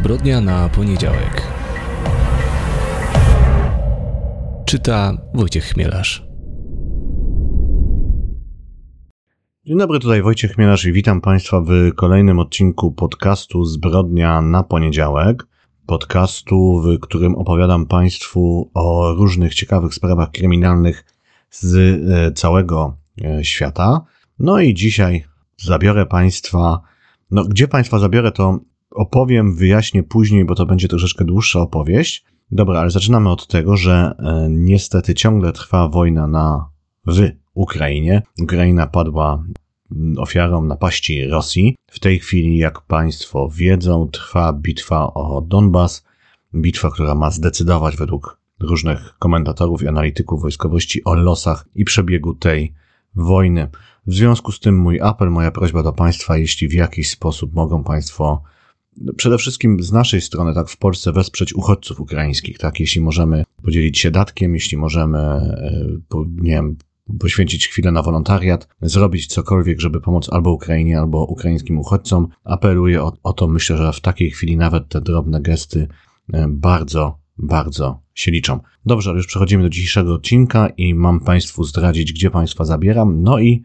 Zbrodnia na poniedziałek. Czyta Wojciech Chmielarz. Dzień dobry, tutaj Wojciech Chmielarz i witam Państwa w kolejnym odcinku podcastu Zbrodnia na poniedziałek. Podcastu, w którym opowiadam Państwu o różnych ciekawych sprawach kryminalnych z e, całego e, świata. No i dzisiaj zabiorę Państwa, no gdzie Państwa zabiorę, to opowiem, wyjaśnię później, bo to będzie troszeczkę dłuższa opowieść. Dobra, ale zaczynamy od tego, że e, niestety ciągle trwa wojna na w Ukrainie. Ukraina padła ofiarą napaści Rosji. W tej chwili, jak Państwo wiedzą, trwa bitwa o Donbas. Bitwa, która ma zdecydować według różnych komentatorów i analityków wojskowości o losach i przebiegu tej wojny. W związku z tym mój apel, moja prośba do Państwa, jeśli w jakiś sposób mogą Państwo przede wszystkim z naszej strony, tak w Polsce, wesprzeć uchodźców ukraińskich, tak? Jeśli możemy podzielić się datkiem, jeśli możemy, e, nie wiem, poświęcić chwilę na wolontariat, zrobić cokolwiek, żeby pomóc albo Ukrainie, albo ukraińskim uchodźcom. Apeluję o, o to, myślę, że w takiej chwili nawet te drobne gesty e, bardzo, bardzo się liczą. Dobrze, ale już przechodzimy do dzisiejszego odcinka i mam Państwu zdradzić, gdzie Państwa zabieram. No i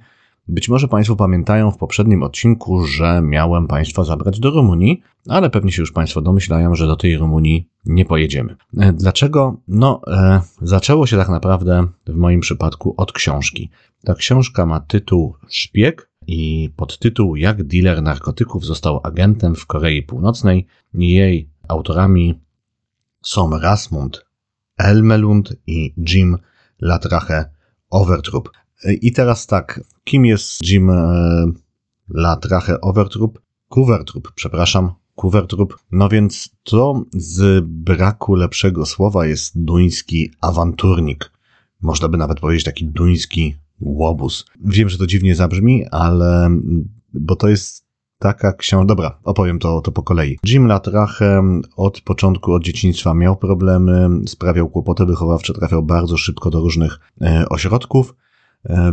być może Państwo pamiętają w poprzednim odcinku, że miałem Państwa zabrać do Rumunii, ale pewnie się już Państwo domyślają, że do tej Rumunii nie pojedziemy. E, dlaczego? No, e, zaczęło się tak naprawdę w moim przypadku od książki. Ta książka ma tytuł Szpieg i podtytuł Jak dealer narkotyków został agentem w Korei Północnej. Jej autorami są Rasmund Elmelund i Jim Latrache Overtrup. I teraz tak, kim jest Jim e, Latrache Overtrup? Kuvertrup, przepraszam, Kuvertrup. No więc to z braku lepszego słowa jest duński awanturnik. Można by nawet powiedzieć taki duński łobuz. Wiem, że to dziwnie zabrzmi, ale bo to jest taka książka. Dobra, opowiem to, to po kolei. Jim Latrache od początku, od dzieciństwa miał problemy, sprawiał kłopoty wychowawcze, trafiał bardzo szybko do różnych e, ośrodków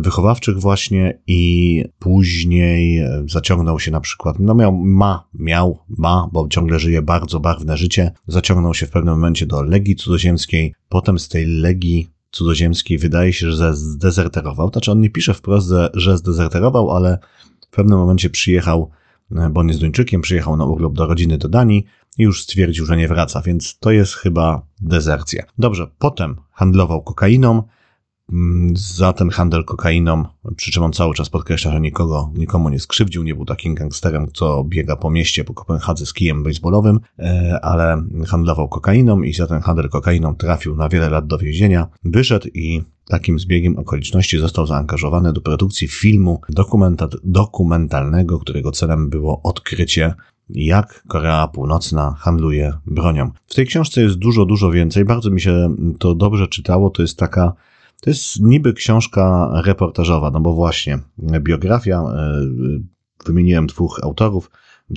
wychowawczych właśnie i później e, zaciągnął się na przykład, no miał, ma, miał, ma, bo ciągle żyje bardzo barwne życie, zaciągnął się w pewnym momencie do Legii Cudzoziemskiej, potem z tej Legii Cudzoziemskiej wydaje się, że zdezerterował, znaczy on nie pisze wprost, że zdezerterował, ale w pewnym momencie przyjechał E, bo on jest Duńczykiem, przyjechał na urlop do rodziny do Danii i już stwierdził, że nie wraca, więc to jest chyba dezercja. Dobrze, potem handlował kokainą, za ten handel kokainą, przy czym on cały czas podkreśla, że nikogo, nikomu nie skrzywdził, nie był takim gangsterem, co biega po mieście, po Kopenhadze z kijem baseballowym, e, ale handlował kokainą i za ten handel kokainą trafił na wiele lat do więzienia, wyszedł i Takim zbiegiem okoliczności został zaangażowany do produkcji filmu dokumentalnego, którego celem było odkrycie jak Korea Północna handluje bronią. W tej książce jest dużo, dużo więcej. Bardzo mi się to dobrze czytało. To jest taka, to jest niby książka reportażowa, no bo właśnie biografia, e, wymieniłem dwóch autorów,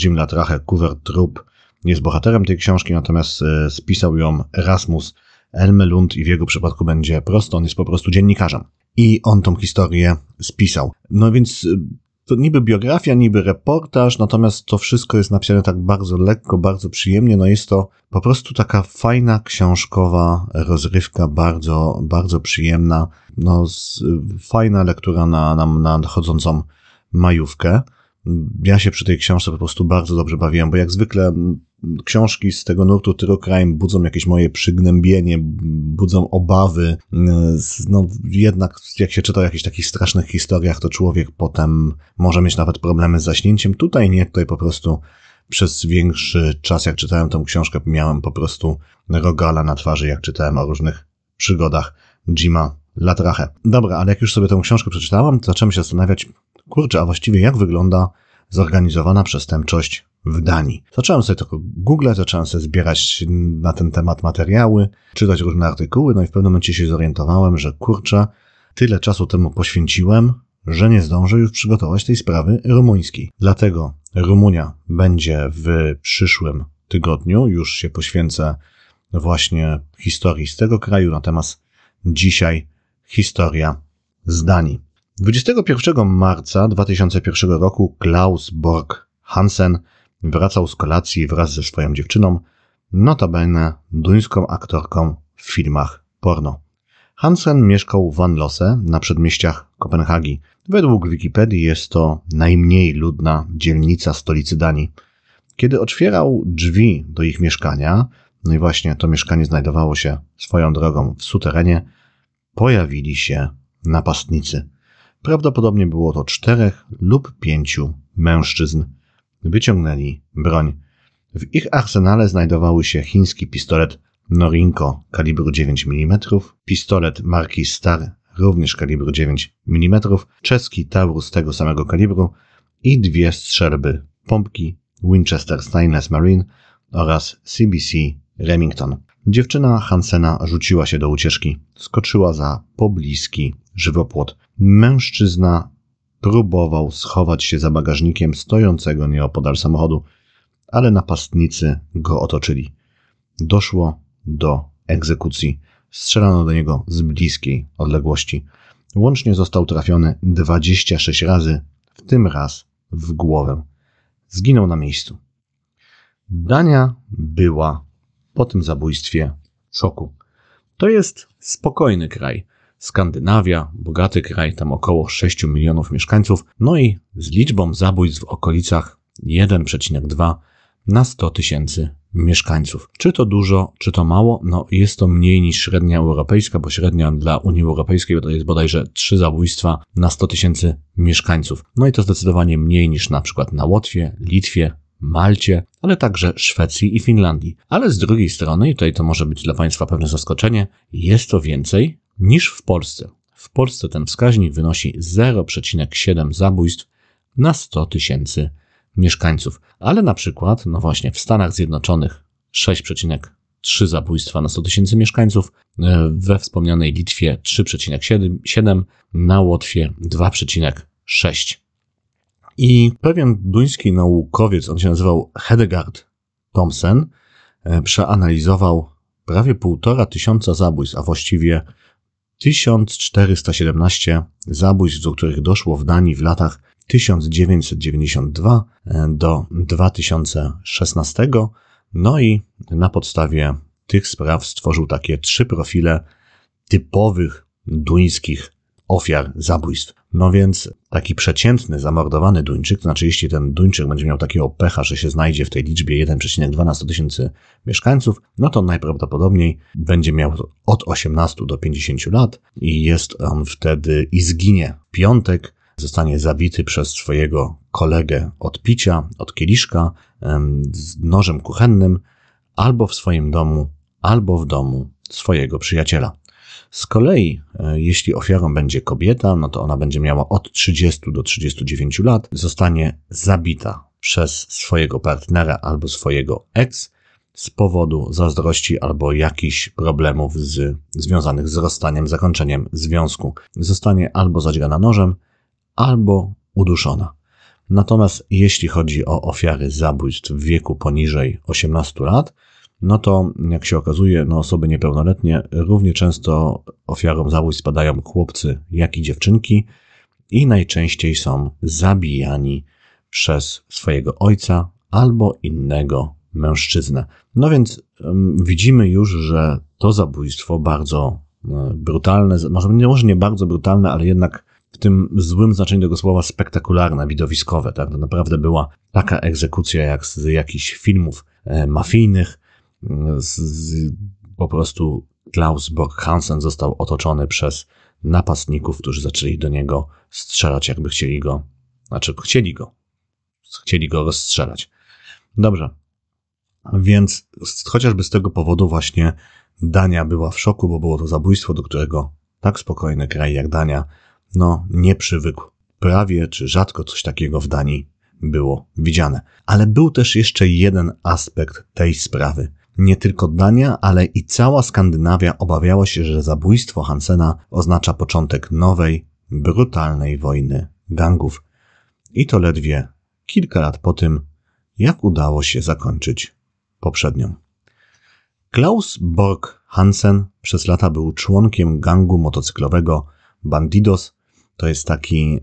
Jim Latrache, Coover Troop jest bohaterem tej książki, natomiast e, spisał ją Erasmus Elmelund i w jego przypadku będzie prosto, on jest po prostu dziennikarzem. I on tą historię spisał. No więc y, to niby biografia, niby reportaż, natomiast to wszystko jest napisane tak bardzo lekko, bardzo przyjemnie. No jest to po prostu taka fajna książkowa rozrywka, bardzo, bardzo przyjemna. No, z, fajna lektura na, na, na nadchodzącą majówkę. Ja się przy tej książce po prostu bardzo dobrze bawiłem, bo jak zwykle książki z tego nurtu True Crime budzą jakieś moje przygnębienie, budzą obawy. No jednak jak się czyta o jakichś takich strasznych historiach, to człowiek potem może mieć nawet problemy z zaśnięciem. Tutaj nie, tutaj po prostu przez większy czas, jak czytałem tą książkę, miałem po prostu rogala na twarzy, jak czytałem o różnych przygodach Jima Latrache. Dobra, ale jak już sobie tę książkę przeczytałem, to zacząłem się zastanawiać, kurczę, a właściwie jak wygląda zorganizowana przestępczość w Danii. Zacząłem sobie tylko Google, zacząłem sobie zbierać na ten temat materiały, czytać różne artykuły, no i w pewnym momencie się zorientowałem, że kurczę, tyle czasu temu poświęciłem, że nie zdążę już przygotować tej sprawy rumuńskiej. Dlatego Rumunia będzie w przyszłym tygodniu, już się poświęcę właśnie historii z tego kraju, natomiast dzisiaj historia z Danii. 21 marca 2001 roku Klaus Borg Hansen wracał z kolacji wraz ze swoją dziewczyną, notabene duńską aktorką w filmach porno. Hansen mieszkał w Vanlose na przedmieściach Kopenhagi. Według Wikipedii jest to najmniej ludna dzielnica stolicy Danii. Kiedy otwierał drzwi do ich mieszkania, no i właśnie to mieszkanie znajdowało się swoją drogą w suterenie, pojawili się napastnicy. Prawdopodobnie było to czterech lub pięciu mężczyzn. Wyciągnęli broń. W ich arsenale znajdowały się chiński pistolet Norinko kalibru 9 mm, pistolet marki Star również kalibru 9 mm, czeski Taurus tego samego kalibru i dwie strzelby pompki Winchester Stainless Marine oraz CBC Remington. Dziewczyna Hansena rzuciła się do ucieczki. Skoczyła za pobliski żywopłot. Mężczyzna próbował schować się za bagażnikiem stojącego nieopodal samochodu, ale napastnicy go otoczyli. Doszło do egzekucji. Strzelano do niego z bliskiej odległości. Łącznie został trafiony 26 razy, w tym raz w głowę. Zginął na miejscu. Dania była po tym zabójstwie w szoku. To jest spokojny kraj. Skandynawia, bogaty kraj, tam około 6 milionów mieszkańców, no i z liczbą zabójstw w okolicach 1,2 na 100 tysięcy mieszkańców. Czy to dużo, czy to mało? No jest to mniej niż średnia europejska, bo średnia dla Unii Europejskiej to jest bodajże 3 zabójstwa na 100 tysięcy mieszkańców. No i to zdecydowanie mniej niż na przykład na Łotwie, Litwie, Malcie, ale także Szwecji i Finlandii. Ale z drugiej strony, i tutaj to może być dla Państwa pewne zaskoczenie, jest to więcej niż w Polsce. W Polsce ten wskaźnik wynosi 0,7 zabójstw na 100 tysięcy mieszkańców. Ale na przykład, no właśnie, w Stanach Zjednoczonych 6,3 zabójstwa na 100 tysięcy mieszkańców, e, we wspomnianej Litwie 3,7, na Łotwie 2,6. I pewien duński naukowiec, on się nazywał Hedegard Thomsen, e, przeanalizował prawie półtora tysiąca zabójstw, a właściwie 1417 zabójstw, do których doszło w Danii w latach 1992 e, do 2016. No i na podstawie tych spraw stworzył takie trzy profile typowych duńskich ofiar zabójstw. No więc taki przeciętny, zamordowany Duńczyk, to znaczy jeśli ten Duńczyk będzie miał takiego pecha, że się znajdzie w tej liczbie 1,2 na 100 tysięcy mieszkańców, no to najprawdopodobniej będzie miał od 18 do 50 lat i jest on wtedy i zginie piątek, zostanie zabity przez swojego kolegę od picia, od kieliszka, z nożem kuchennym, albo w swoim domu, albo w domu swojego przyjaciela. Z kolei, e, jeśli ofiarą będzie kobieta, no to ona będzie miała od 30 do 39 lat, zostanie zabita przez swojego partnera albo swojego ex z powodu zazdrości albo jakichś problemów z, związanych z rozstaniem, zakończeniem związku. Zostanie albo zadźgana nożem, albo uduszona. Natomiast jeśli chodzi o ofiary zabójstw w wieku poniżej 18 lat, no to jak się okazuje, no osoby niepełnoletnie równie często ofiarą zabójstw spadają chłopcy, jak i dziewczynki i najczęściej są zabijani przez swojego ojca albo innego mężczyznę. No więc widzimy już, że to zabójstwo bardzo um, brutalne, może, może nie bardzo brutalne, ale jednak w tym złym znaczeniu tego słowa spektakularne, widowiskowe. Tak? To naprawdę była taka egzekucja jak z jakichś filmów e, mafijnych, z, z, po prostu Klaus Borg Hansen został otoczony przez napastników, którzy zaczęli do niego strzelać, jakby chcieli go, znaczy chcieli go, chcieli go rozstrzelać. Dobrze. Więc chociażby z tego powodu właśnie Dania była w szoku, bo było to zabójstwo, do którego tak spokojny kraj jak Dania, no nie przywykł. Prawie czy rzadko coś takiego w Danii było widziane. Ale był też jeszcze jeden aspekt tej sprawy. Nie tylko Dania, ale i cała Skandynawia obawiała się, że zabójstwo Hansena oznacza początek nowej, brutalnej wojny gangów. I to ledwie kilka lat po tym, jak udało się zakończyć poprzednią. Klaus Borg Hansen przez lata był członkiem gangu motocyklowego Bandidos, To jest taki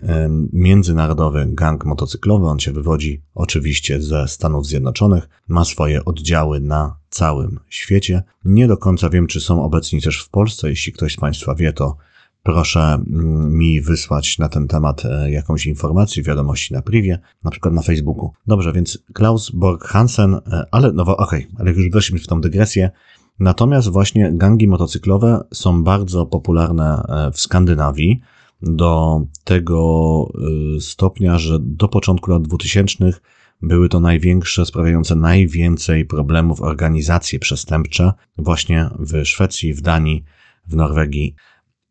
międzynarodowy gang motocyklowy. On się wywodzi oczywiście ze Stanów Zjednoczonych. Ma swoje oddziały na całym świecie. Nie do końca wiem, czy są obecni też w Polsce. Jeśli ktoś z Państwa wie, to proszę mm, mi wysłać na ten temat e, jakąś informację, wiadomości na privie, na przykład na Facebooku. Dobrze, więc Klaus Borg Hansen, e, ale no okej, okay, ale już weszliśmy w tą dygresję. Natomiast właśnie gangi motocyklowe są bardzo popularne e, w Skandynawii do tego stopnia, że do początku lat 2000 były to największe, sprawiające najwięcej problemów organizacje przestępcze właśnie w Szwecji, w Danii, w Norwegii.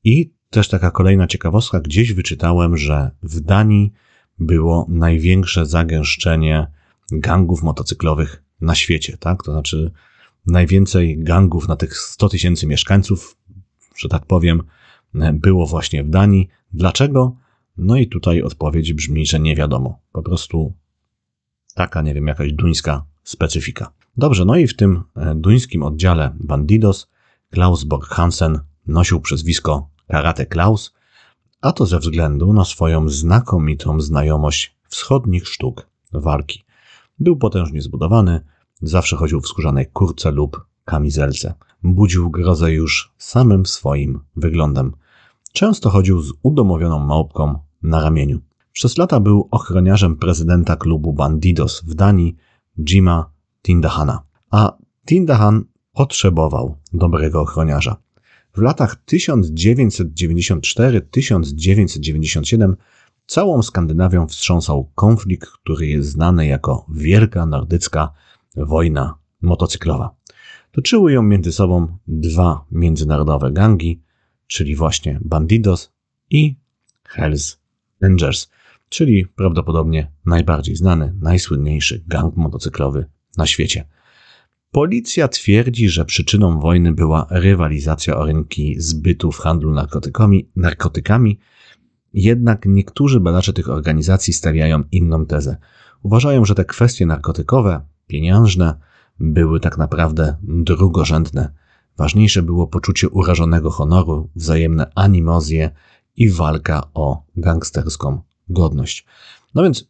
I też taka kolejna ciekawostka, gdzieś wyczytałem, że w Danii było największe zagęszczenie gangów motocyklowych na świecie, tak? To znaczy najwięcej gangów na tych 100 tysięcy mieszkańców, że tak powiem, było właśnie w Danii. Dlaczego? No i tutaj odpowiedź brzmi, że nie wiadomo. Po prostu taka, nie wiem, jakaś duńska specyfika. Dobrze, no i w tym e, duńskim oddziale Bandidos Klaus Borg Hansen nosił przezwisko Karate Klaus, a to ze względu na swoją znakomitą znajomość wschodnich sztuk walki. Był potężnie zbudowany, zawsze chodził w skórzanej kurce lub kamizelce. Budził grozę już samym swoim wyglądem. Często chodził z udomowioną małpką na ramieniu. Przez lata był ochroniarzem prezydenta klubu Bandidos w Danii, Jima Tindahana. A Tindahan potrzebował dobrego ochroniarza. W latach 1994-1997 całą Skandynawią wstrząsał konflikt, który jest znany jako Wielka Nordycka Wojna Motocyklowa. Toczyły ją między sobą dwa międzynarodowe gangi, czyli właśnie Bandidos i Hells Angels, czyli prawdopodobnie najbardziej znany, najsłynniejszy gang motocyklowy na świecie. Policja twierdzi, że przyczyną wojny była rywalizacja o rynki zbytu w handlu narkotykami, narkotykami, jednak niektórzy badacze tych organizacji stawiają inną tezę. Uważają, że te kwestie narkotykowe, pieniężne, były tak naprawdę drugorzędne. Ważniejsze było poczucie urażonego honoru, wzajemne animozje i walka o gangsterską godność. No więc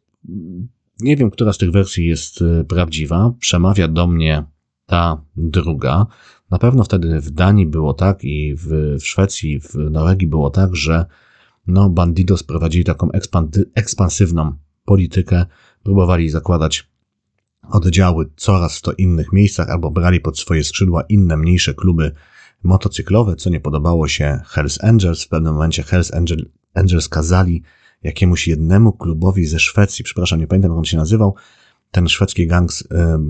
nie wiem, która z tych wersji jest e, prawdziwa. Przemawia do mnie ta druga. Na pewno wtedy w Danii było tak i w, w Szwecji, w Norwegii było tak, że no, bandidos prowadzili taką ekspansywną politykę, próbowali zakładać oddziały coraz to innych miejscach albo brali pod swoje skrzydła inne mniejsze kluby motocyklowe, co nie podobało się Hells Angels. W pewnym momencie Hells Angel, Angels kazali jakiemuś jednemu klubowi ze Szwecji, przepraszam, nie pamiętam jak on się nazywał, ten szwedzki gang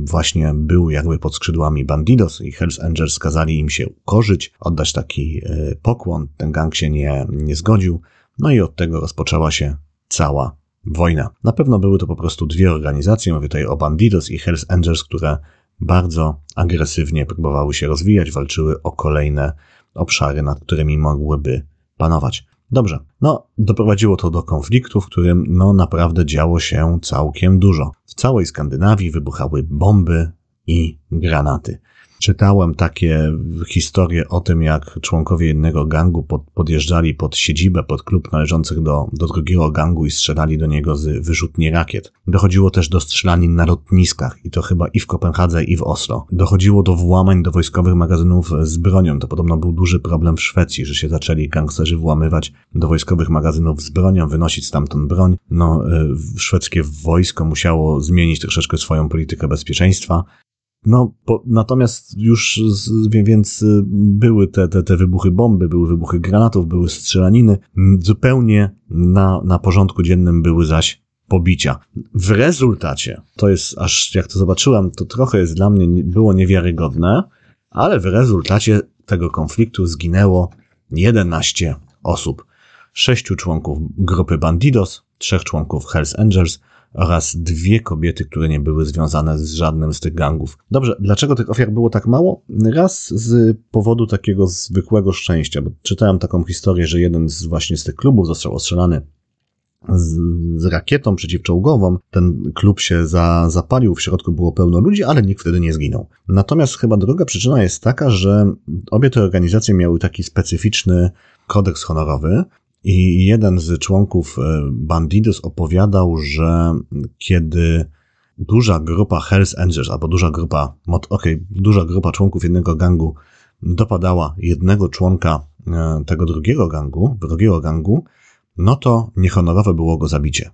właśnie był jakby pod skrzydłami Bandidos i Hells Angels kazali im się ukorzyć, oddać taki e, pokłon. Ten gang się nie, nie zgodził. No i od tego rozpoczęła się cała wojna. Na pewno były to po prostu dwie organizacje, mówię tutaj o Bandidos i Hells Angels, które bardzo agresywnie próbowały się rozwijać, walczyły o kolejne obszary, nad którymi mogłyby panować. Dobrze, no doprowadziło to do konfliktu, w którym no naprawdę działo się całkiem dużo. W całej Skandynawii wybuchały bomby i granaty. Czytałem takie historie o tym, jak członkowie jednego gangu pod, podjeżdżali pod siedzibę, pod klub należących do, do drugiego gangu i strzelali do niego z wyrzutni rakiet. Dochodziło też do strzelanin na lotniskach i to chyba i w Kopenhadze i w Oslo. Dochodziło do włamań do wojskowych magazynów z bronią. To podobno był duży problem w Szwecji, że się zaczęli gangsterzy włamywać do wojskowych magazynów z bronią, wynosić stamtąd broń. No, e, szwedzkie wojsko musiało zmienić troszeczkę swoją politykę bezpieczeństwa. No, po, natomiast już, z, więc y, były te, te, te wybuchy bomby, były wybuchy granatów, były strzelaniny. Zupełnie na, na porządku dziennym były zaś pobicia. W rezultacie, to jest aż jak to zobaczyłem, to trochę jest dla mnie, było niewiarygodne, ale w rezultacie tego konfliktu zginęło 11 osób. Sześciu członków grupy Bandidos, trzech członków Hells Angels, oraz dwie kobiety, które nie były związane z żadnym z tych gangów. Dobrze, dlaczego tych ofiar było tak mało? Raz z powodu takiego zwykłego szczęścia, bo czytałem taką historię, że jeden z właśnie z tych klubów został ostrzelany z, z, rakietą przeciwczołgową. Ten klub się za, zapalił, w środku było pełno ludzi, ale nikt wtedy nie zginął. Natomiast chyba druga przyczyna jest taka, że obie te organizacje miały taki specyficzny kodeks honorowy, I jeden z członków e, Bandidos opowiadał, że kiedy duża grupa Hells Angels, albo duża grupa, okej, okay, duża grupa członków jednego gangu dopadała jednego członka e, tego drugiego gangu, drugiego gangu, no to niehonorowe było go zabicie.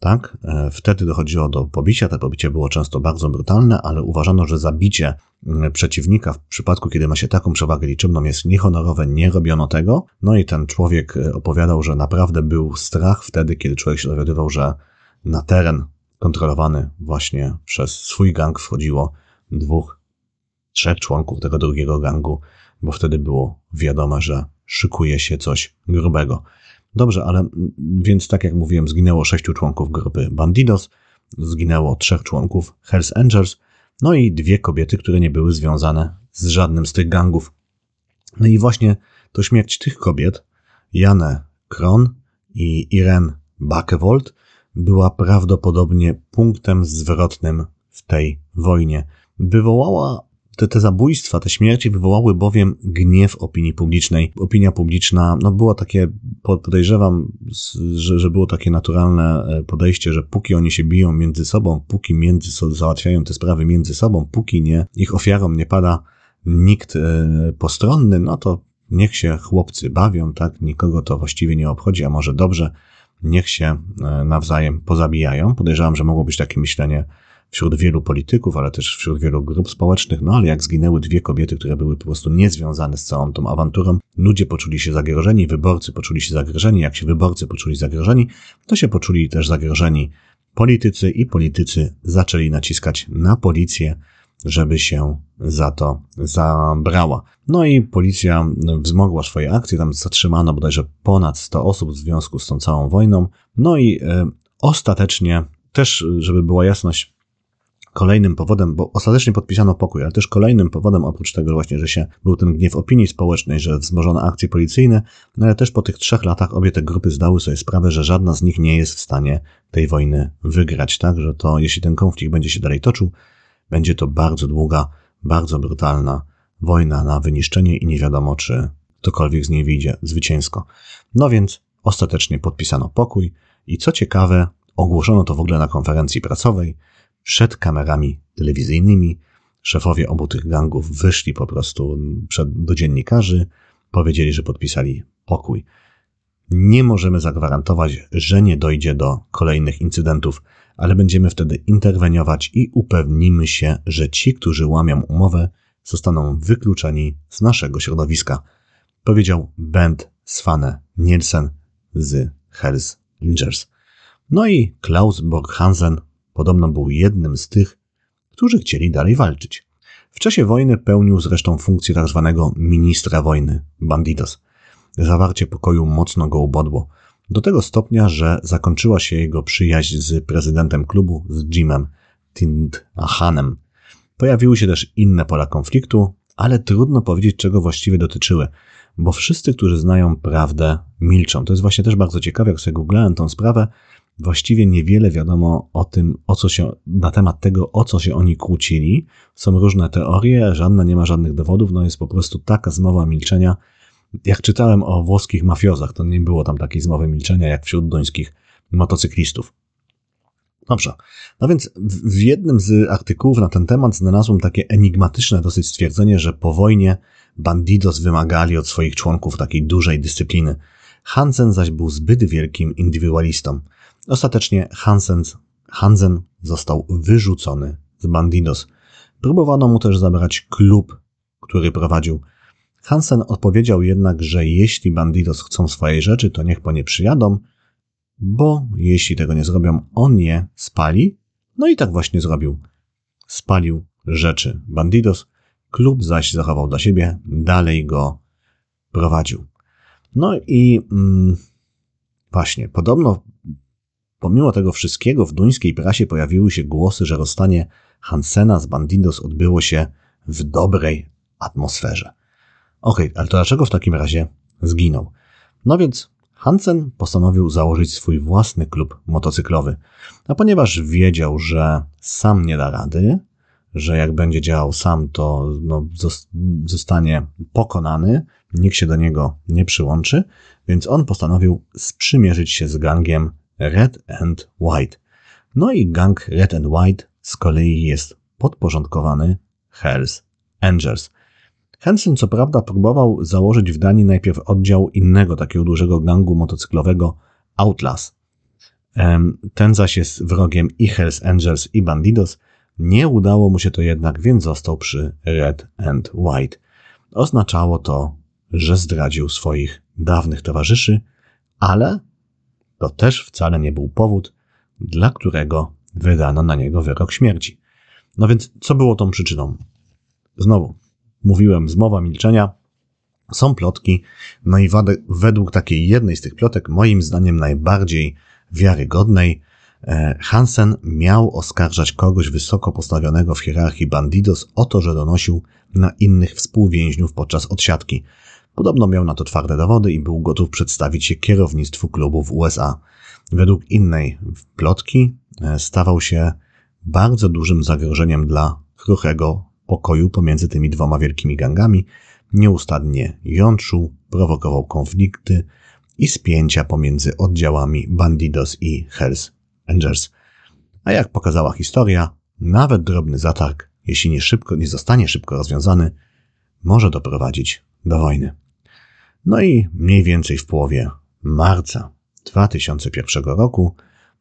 Tak? E, wtedy dochodziło do pobicia. To pobicie było często bardzo brutalne, ale uważano, że zabicie przeciwnika w przypadku, kiedy ma się taką przewagę liczebną, jest niehonorowe, nie robiono tego. No i ten człowiek e, opowiadał, że naprawdę był strach wtedy, kiedy człowiek się dowiadywał, że na teren kontrolowany właśnie przez swój gang wchodziło dwóch, trzech członków tego drugiego gangu, bo wtedy było wiadomo, że szykuje się coś grubego. Dobrze, ale więc tak jak mówiłem, zginęło sześciu członków grupy Bandidos, zginęło trzech członków Hells Angels, no i dwie kobiety, które nie były związane z żadnym z tych gangów. No i właśnie to śmierć tych kobiet, Janę Kron i Irene Bakewold, była prawdopodobnie punktem zwrotnym w tej wojnie. Wywołała te, te zabójstwa, te śmierci wywołały bowiem gniew opinii publicznej. Opinia publiczna, no było takie, podejrzewam, że, że było takie naturalne e, podejście, że póki oni się biją między sobą, póki między załatwiają te sprawy między sobą, póki nie, ich ofiarom nie pada nikt e, postronny, no to niech się chłopcy bawią, tak? Nikogo to właściwie nie obchodzi, a może dobrze, niech się e, nawzajem pozabijają. Podejrzewam, że mogło być takie myślenie wśród wielu polityków, ale też wśród wielu grup społecznych, no ale jak zginęły dwie kobiety, które były po prostu niezwiązane z całą tą awanturą, ludzie poczuli się zagrożeni, wyborcy poczuli się zagrożeni, jak się wyborcy poczuli zagrożeni, to się poczuli też zagrożeni politycy i politycy zaczęli naciskać na policję, żeby się za to zabrała. No i policja wzmogła swoje akcje, tam zatrzymano bodajże ponad 100 osób w związku z tą całą wojną. No i e, ostatecznie, też żeby była jasność, kolejnym powodem, bo ostatecznie podpisano pokój, ale też kolejnym powodem, oprócz tego właśnie, że się był ten gniew opinii społecznej, że wzmożono akcje policyjne, no ale też po tych trzech latach obie te grupy zdały sobie sprawę, że żadna z nich nie jest w stanie tej wojny wygrać, tak, że to jeśli ten konflikt będzie się dalej toczył, będzie to bardzo długa, bardzo brutalna wojna na wyniszczenie i nie wiadomo, czy ktokolwiek z niej wyjdzie zwycięsko. No więc ostatecznie podpisano pokój i co ciekawe, ogłoszono to w ogóle na konferencji prasowej, przed kamerami telewizyjnymi. Szefowie obu tych gangów wyszli po prostu przed, do dziennikarzy, powiedzieli, że podpisali pokój. Nie możemy zagwarantować, że nie dojdzie do kolejnych incydentów, ale będziemy wtedy interweniować i upewnimy się, że ci, którzy łamią umowę, zostaną wykluczeni z naszego środowiska, powiedział Bent Svane Nielsen z Hells Angels. No i Klaus Borghansen Podobno był jednym z tych, którzy chcieli dalej walczyć. W czasie wojny pełnił zresztą funkcję tzw. Tak ministra wojny, bandidos. Zawarcie pokoju mocno go ubodło. Do tego stopnia, że zakończyła się jego przyjaźń z prezydentem klubu, z Jimem Tindhanem. Pojawiły się też inne pola konfliktu, ale trudno powiedzieć, czego właściwie dotyczyły, bo wszyscy, którzy znają prawdę, milczą. To jest właśnie też bardzo ciekawe, jak sobie googlałem tą sprawę, właściwie niewiele wiadomo o tym, o co się, na temat tego, o co się oni kłócili. Są różne teorie, żadna nie ma żadnych dowodów, no jest po prostu taka zmowa milczenia. Jak czytałem o włoskich mafiozach, to nie było tam takiej zmowy milczenia jak wśród duńskich motocyklistów. Dobrze. No więc w jednym z artykułów na ten temat znalazłem takie enigmatyczne dosyć stwierdzenie, że po wojnie bandidos wymagali od swoich członków takiej dużej dyscypliny. Hansen zaś był zbyt wielkim indywidualistą. Ostatecznie Hansen, Hansen został wyrzucony z Bandidos. Próbowano mu też zabrać klub, który prowadził. Hansen odpowiedział jednak, że jeśli Bandidos chcą swojej rzeczy, to niech po nie przyjadą, bo jeśli tego nie zrobią, on je spali. No i tak właśnie zrobił. Spalił rzeczy Bandidos, klub zaś zachował dla siebie, dalej go prowadził. No i mm, właśnie, podobno Pomimo tego wszystkiego w duńskiej prasie pojawiły się głosy, że rozstanie Hansena z Bandidos odbyło się w dobrej atmosferze. Okej, okay, ale to dlaczego w takim razie zginął? No więc Hansen postanowił założyć swój własny klub motocyklowy, a ponieważ wiedział, że sam nie da rady, że jak będzie działał sam, to no, zostanie pokonany, nikt się do niego nie przyłączy, więc on postanowił sprzymierzyć się z gangiem Red and White. No i gang Red and White z kolei jest podporządkowany Hells Angels. Hansen co prawda próbował założyć w Danii najpierw oddział innego takiego dużego gangu motocyklowego Outlaws. Ten zaś jest wrogiem i Hells Angels i Bandidos. Nie udało mu się to jednak, więc został przy Red and White. Oznaczało to, że zdradził swoich dawnych towarzyszy, ale to też wcale nie był powód, dla którego wydano na niego wyrok śmierci. No więc co było tą przyczyną? Znowu, mówiłem, zmowa milczenia, są plotki, no i według takiej jednej z tych plotek, moim zdaniem najbardziej wiarygodnej, e, Hansen miał oskarżać kogoś wysoko postawionego w hierarchii Bandidos o to, że donosił na innych współwięźniów podczas odsiadki. Podobno miał na to twarde dowody i był gotów przedstawić się kierownictwu klubu w USA. Według innej plotki e, stawał się bardzo dużym zagrożeniem dla kruchego pokoju pomiędzy tymi dwoma wielkimi gangami, nieustannie jątrzył, prowokował konflikty i spięcia pomiędzy oddziałami Bandidos i Hells Angels. A jak pokazała historia, nawet drobny zatarg, jeśli nie szybko, nie zostanie szybko rozwiązany, może doprowadzić do wojny. No i mniej więcej w połowie marca 2001 roku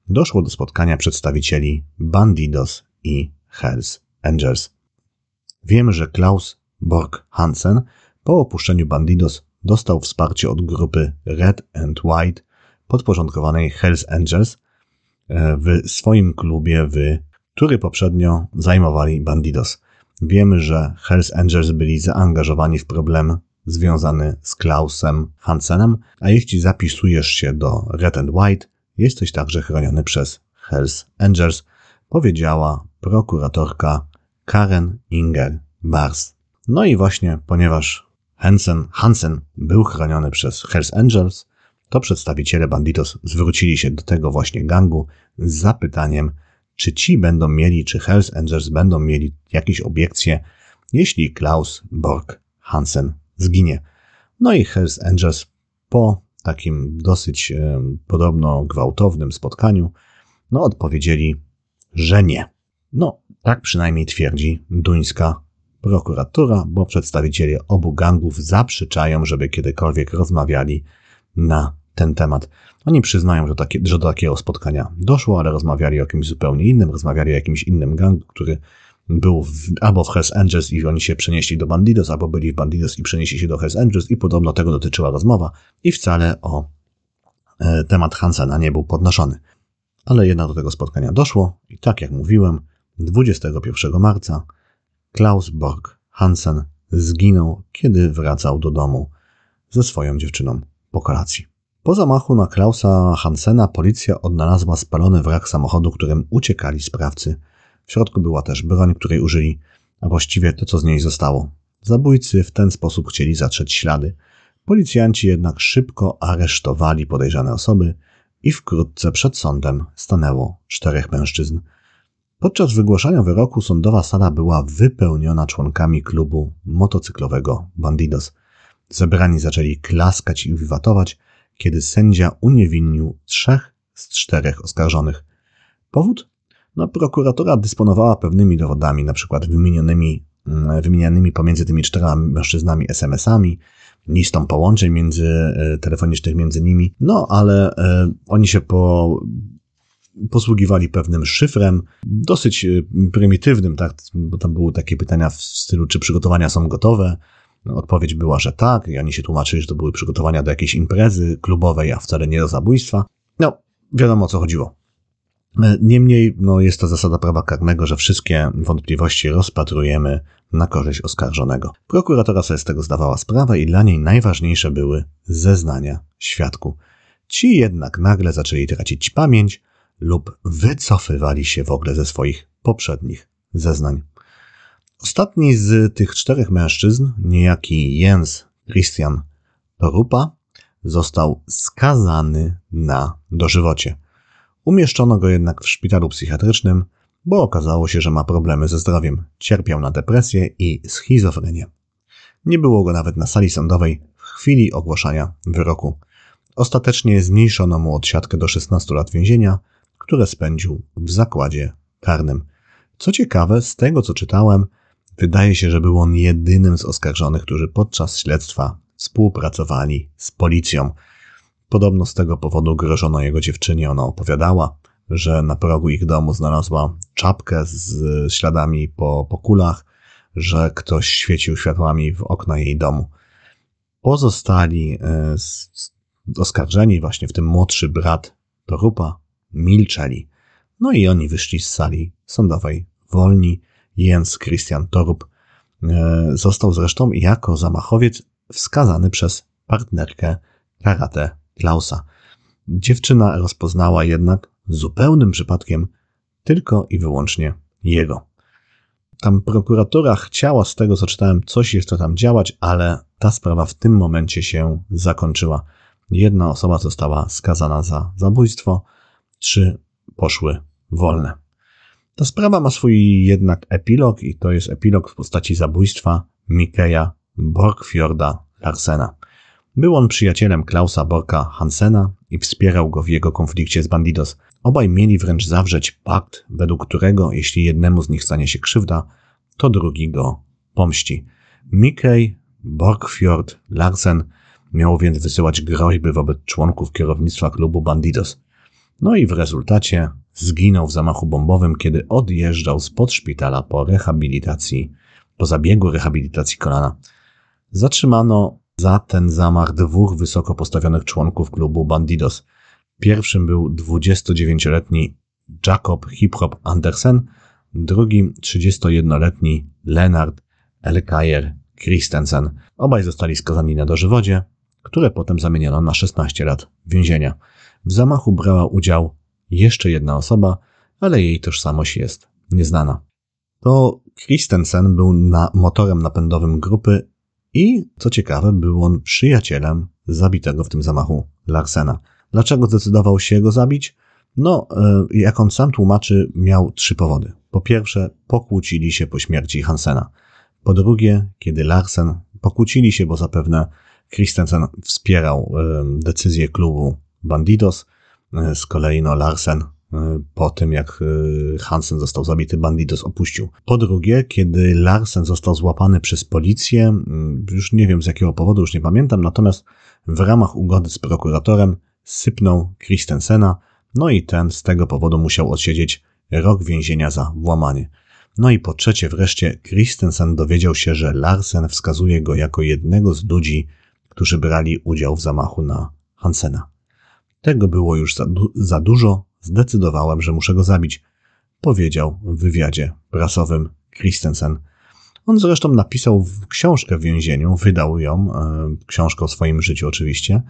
doszło do spotkania przedstawicieli Bandidos i Hells Angels. Wiemy, że Klaus Borg Hansen po opuszczeniu Bandidos dostał wsparcie od grupy Red and White podporządkowanej Hells Angels e, w swoim klubie, w, który poprzednio zajmowali Bandidos. Wiemy, że Hells Angels byli zaangażowani w problem związany z Klausem Hansenem, a jeśli zapisujesz się do Red and White, jesteś także chroniony przez Hells Angels, powiedziała prokuratorka Karen Inger Bars. No i właśnie, ponieważ Hansen, Hansen był chroniony przez Hells Angels, to przedstawiciele Banditos zwrócili się do tego właśnie gangu z zapytaniem, czy ci będą mieli, czy Hells Angels będą mieli jakieś obiekcje, jeśli Klaus Borg Hansen zginie. No i Hells Angels po takim dosyć podobno gwałtownym spotkaniu, no odpowiedzieli, że nie. No, tak przynajmniej twierdzi duńska prokuratura, bo przedstawiciele obu gangów zaprzeczają, żeby kiedykolwiek rozmawiali na ten temat. Oni przyznają, że, takie, że do takiego spotkania doszło, ale rozmawiali o kimś zupełnie innym, rozmawiali o jakimś innym gangu, który był w, albo w Hells Angels i oni się przenieśli do Bandidos, albo byli w Bandidos i przenieśli się do Hells Angels i podobno tego dotyczyła rozmowa i wcale o e, temat Hansena nie był podnoszony. Ale jednak do tego spotkania doszło i tak jak mówiłem, 21 marca Klaus Borg Hansen zginął, kiedy wracał do domu ze swoją dziewczyną po kolacji. Po zamachu na Klausa Hansena policja odnalazła spalony wrak samochodu, którym uciekali sprawcy. W środku była też broń, której użyli, a właściwie to, co z niej zostało. Zabójcy w ten sposób chcieli zatrzeć ślady. Policjanci jednak szybko aresztowali podejrzane osoby i wkrótce przed sądem stanęło czterech mężczyzn – Podczas wygłaszania wyroku sądowa sala była wypełniona członkami klubu motocyklowego Bandidos. Zebrani zaczęli klaskać i wiwatować, kiedy sędzia uniewinnił trzech z czterech oskarżonych. Powód? No, prokuratura dysponowała pewnymi dowodami, na przykład wymienionymi, mm, wymienianymi pomiędzy tymi czterema mężczyznami SMS-ami, listą połączeń między, e, telefonicznych między nimi, no ale e, oni się po posługiwali pewnym szyfrem, dosyć e, prymitywnym, tak, bo tam były takie pytania w stylu, czy przygotowania są gotowe. No, odpowiedź była, że tak, i oni się tłumaczyli, że to były przygotowania do jakiejś imprezy klubowej, a wcale nie do zabójstwa. No, wiadomo o co chodziło. Niemniej, no, jest to zasada prawa karnego, że wszystkie wątpliwości rozpatrujemy na korzyść oskarżonego. Prokuratora sobie z tego zdawała sprawę i dla niej najważniejsze były zeznania świadku. Ci jednak nagle zaczęli tracić pamięć, lub wycofywali się w ogóle ze swoich poprzednich zeznań. Ostatni z tych czterech mężczyzn, niejaki Jens Christian Torupa, został skazany na dożywocie. Umieszczono go jednak w szpitalu psychiatrycznym, bo okazało się, że ma problemy ze zdrowiem. Cierpiał na depresję i schizofrenię. Nie było go nawet na sali sądowej w chwili ogłaszania wyroku. Ostatecznie zmniejszono mu odsiadkę do 16 lat więzienia, które spędził w zakładzie karnym. Co ciekawe, z tego co czytałem, wydaje się, że był on jedynym z oskarżonych, którzy podczas śledztwa współpracowali z policją. Podobno z tego powodu grożono jego dziewczynie. Ona opowiadała, że na progu ich domu znalazła czapkę z śladami po, po kulach, że ktoś świecił światłami w okna jej domu. Pozostali e, oskarżeni, właśnie w tym młodszy brat Torupa, milczeli. No i oni wyszli z sali sądowej wolni. Jens Christian Torup e, został zresztą jako zamachowiec wskazany przez partnerkę karate Klausa. Dziewczyna rozpoznała jednak zupełnym przypadkiem tylko i wyłącznie jego. Tam prokuratura chciała, z tego co czytałem, coś jeszcze tam działać, ale ta sprawa w tym momencie się zakończyła. Jedna osoba została skazana za zabójstwo, trzy poszły wolne. Ta sprawa ma swój jednak epilog i to jest epilog w postaci zabójstwa Mikeja Borgfjorda Larsena. Był on przyjacielem Klausa Borka Hansena i wspierał go w jego konflikcie z Bandidos. Obaj mieli wręcz zawrzeć pakt, według którego jeśli jednemu z nich stanie się krzywda, to drugi go pomści. Mikej Borgfjord Larsen miał więc wysyłać groźby wobec członków kierownictwa klubu Bandidos. No i w rezultacie zginął w zamachu bombowym, kiedy odjeżdżał spod szpitala po rehabilitacji, po zabiegu rehabilitacji kolana. Zatrzymano za ten zamach dwóch wysoko postawionych członków klubu Bandidos. Pierwszym był 29-letni Jacob Hiphop Andersen, drugim 31-letni Leonard Elkajer Christensen. Obaj zostali skazani na dożywocie, które potem zamieniono na 16 lat więzienia. W zamachu brała udział jeszcze jedna osoba, ale jej tożsamość jest nieznana. To Christensen był na motorem napędowym grupy i, co ciekawe, był on przyjacielem zabitego w tym zamachu Larsena. Dlaczego zdecydował się go zabić? No, e, jak on sam tłumaczy, miał trzy powody. Po pierwsze, pokłócili się po śmierci Hansena. Po drugie, kiedy Larsen pokłócili się, bo zapewne Christensen wspierał e, decyzję klubu Bandidos, e, z kolei no Larsen po tym, jak Hansen został zabity, Bandidos opuścił. Po drugie, kiedy Larsen został złapany przez policję, już nie wiem z jakiego powodu, już nie pamiętam, natomiast w ramach ugody z prokuratorem sypnął Christensena, no i ten z tego powodu musiał odsiedzieć rok więzienia za włamanie. No i po trzecie wreszcie Christensen dowiedział się, że Larsen wskazuje go jako jednego z ludzi, którzy brali udział w zamachu na Hansena. Tego było już za, du za dużo, zdecydowałem, że muszę go zabić, powiedział w wywiadzie prasowym Christensen. On zresztą napisał książkę w więzieniu, wydał ją, e, książkę o swoim życiu oczywiście,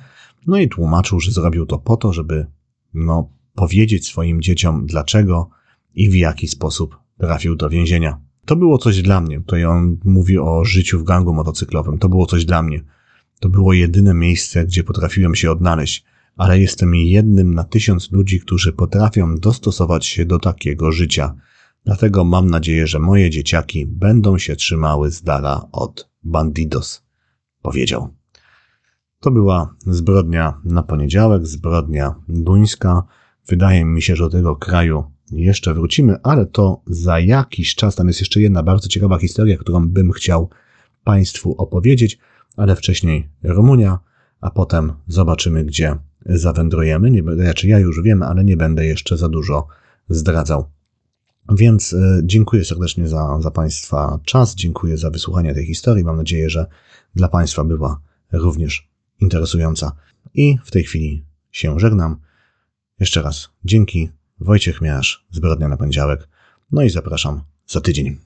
no i tłumaczył, że zrobił to po to, żeby no, powiedzieć swoim dzieciom dlaczego i w jaki sposób trafił do więzienia. To było coś dla mnie. Tutaj on mówi o życiu w gangu motocyklowym. To było coś dla mnie. To było jedyne miejsce, gdzie potrafiłem się odnaleźć, ale jestem jednym na tysiąc ludzi, którzy potrafią dostosować się do takiego życia. Dlatego mam nadzieję, że moje dzieciaki będą się trzymały z dala od bandidos, powiedział. To była zbrodnia na poniedziałek, zbrodnia duńska. Wydaje mi się, że do tego kraju jeszcze wrócimy, ale to za jakiś czas. Tam jest jeszcze jedna bardzo ciekawa historia, którą bym chciał Państwu opowiedzieć, ale wcześniej Rumunia, a potem zobaczymy, gdzie zawędrujemy. Nie, znaczy ja już wiem, ale nie będę jeszcze za dużo zdradzał. Więc e, dziękuję serdecznie za, za Państwa czas, dziękuję za wysłuchanie tej historii. Mam nadzieję, że dla Państwa była również interesująca. I w tej chwili się żegnam. Jeszcze raz dzięki. Wojciech Miasz, Zbrodnia na Poniedziałek. No i zapraszam za tydzień.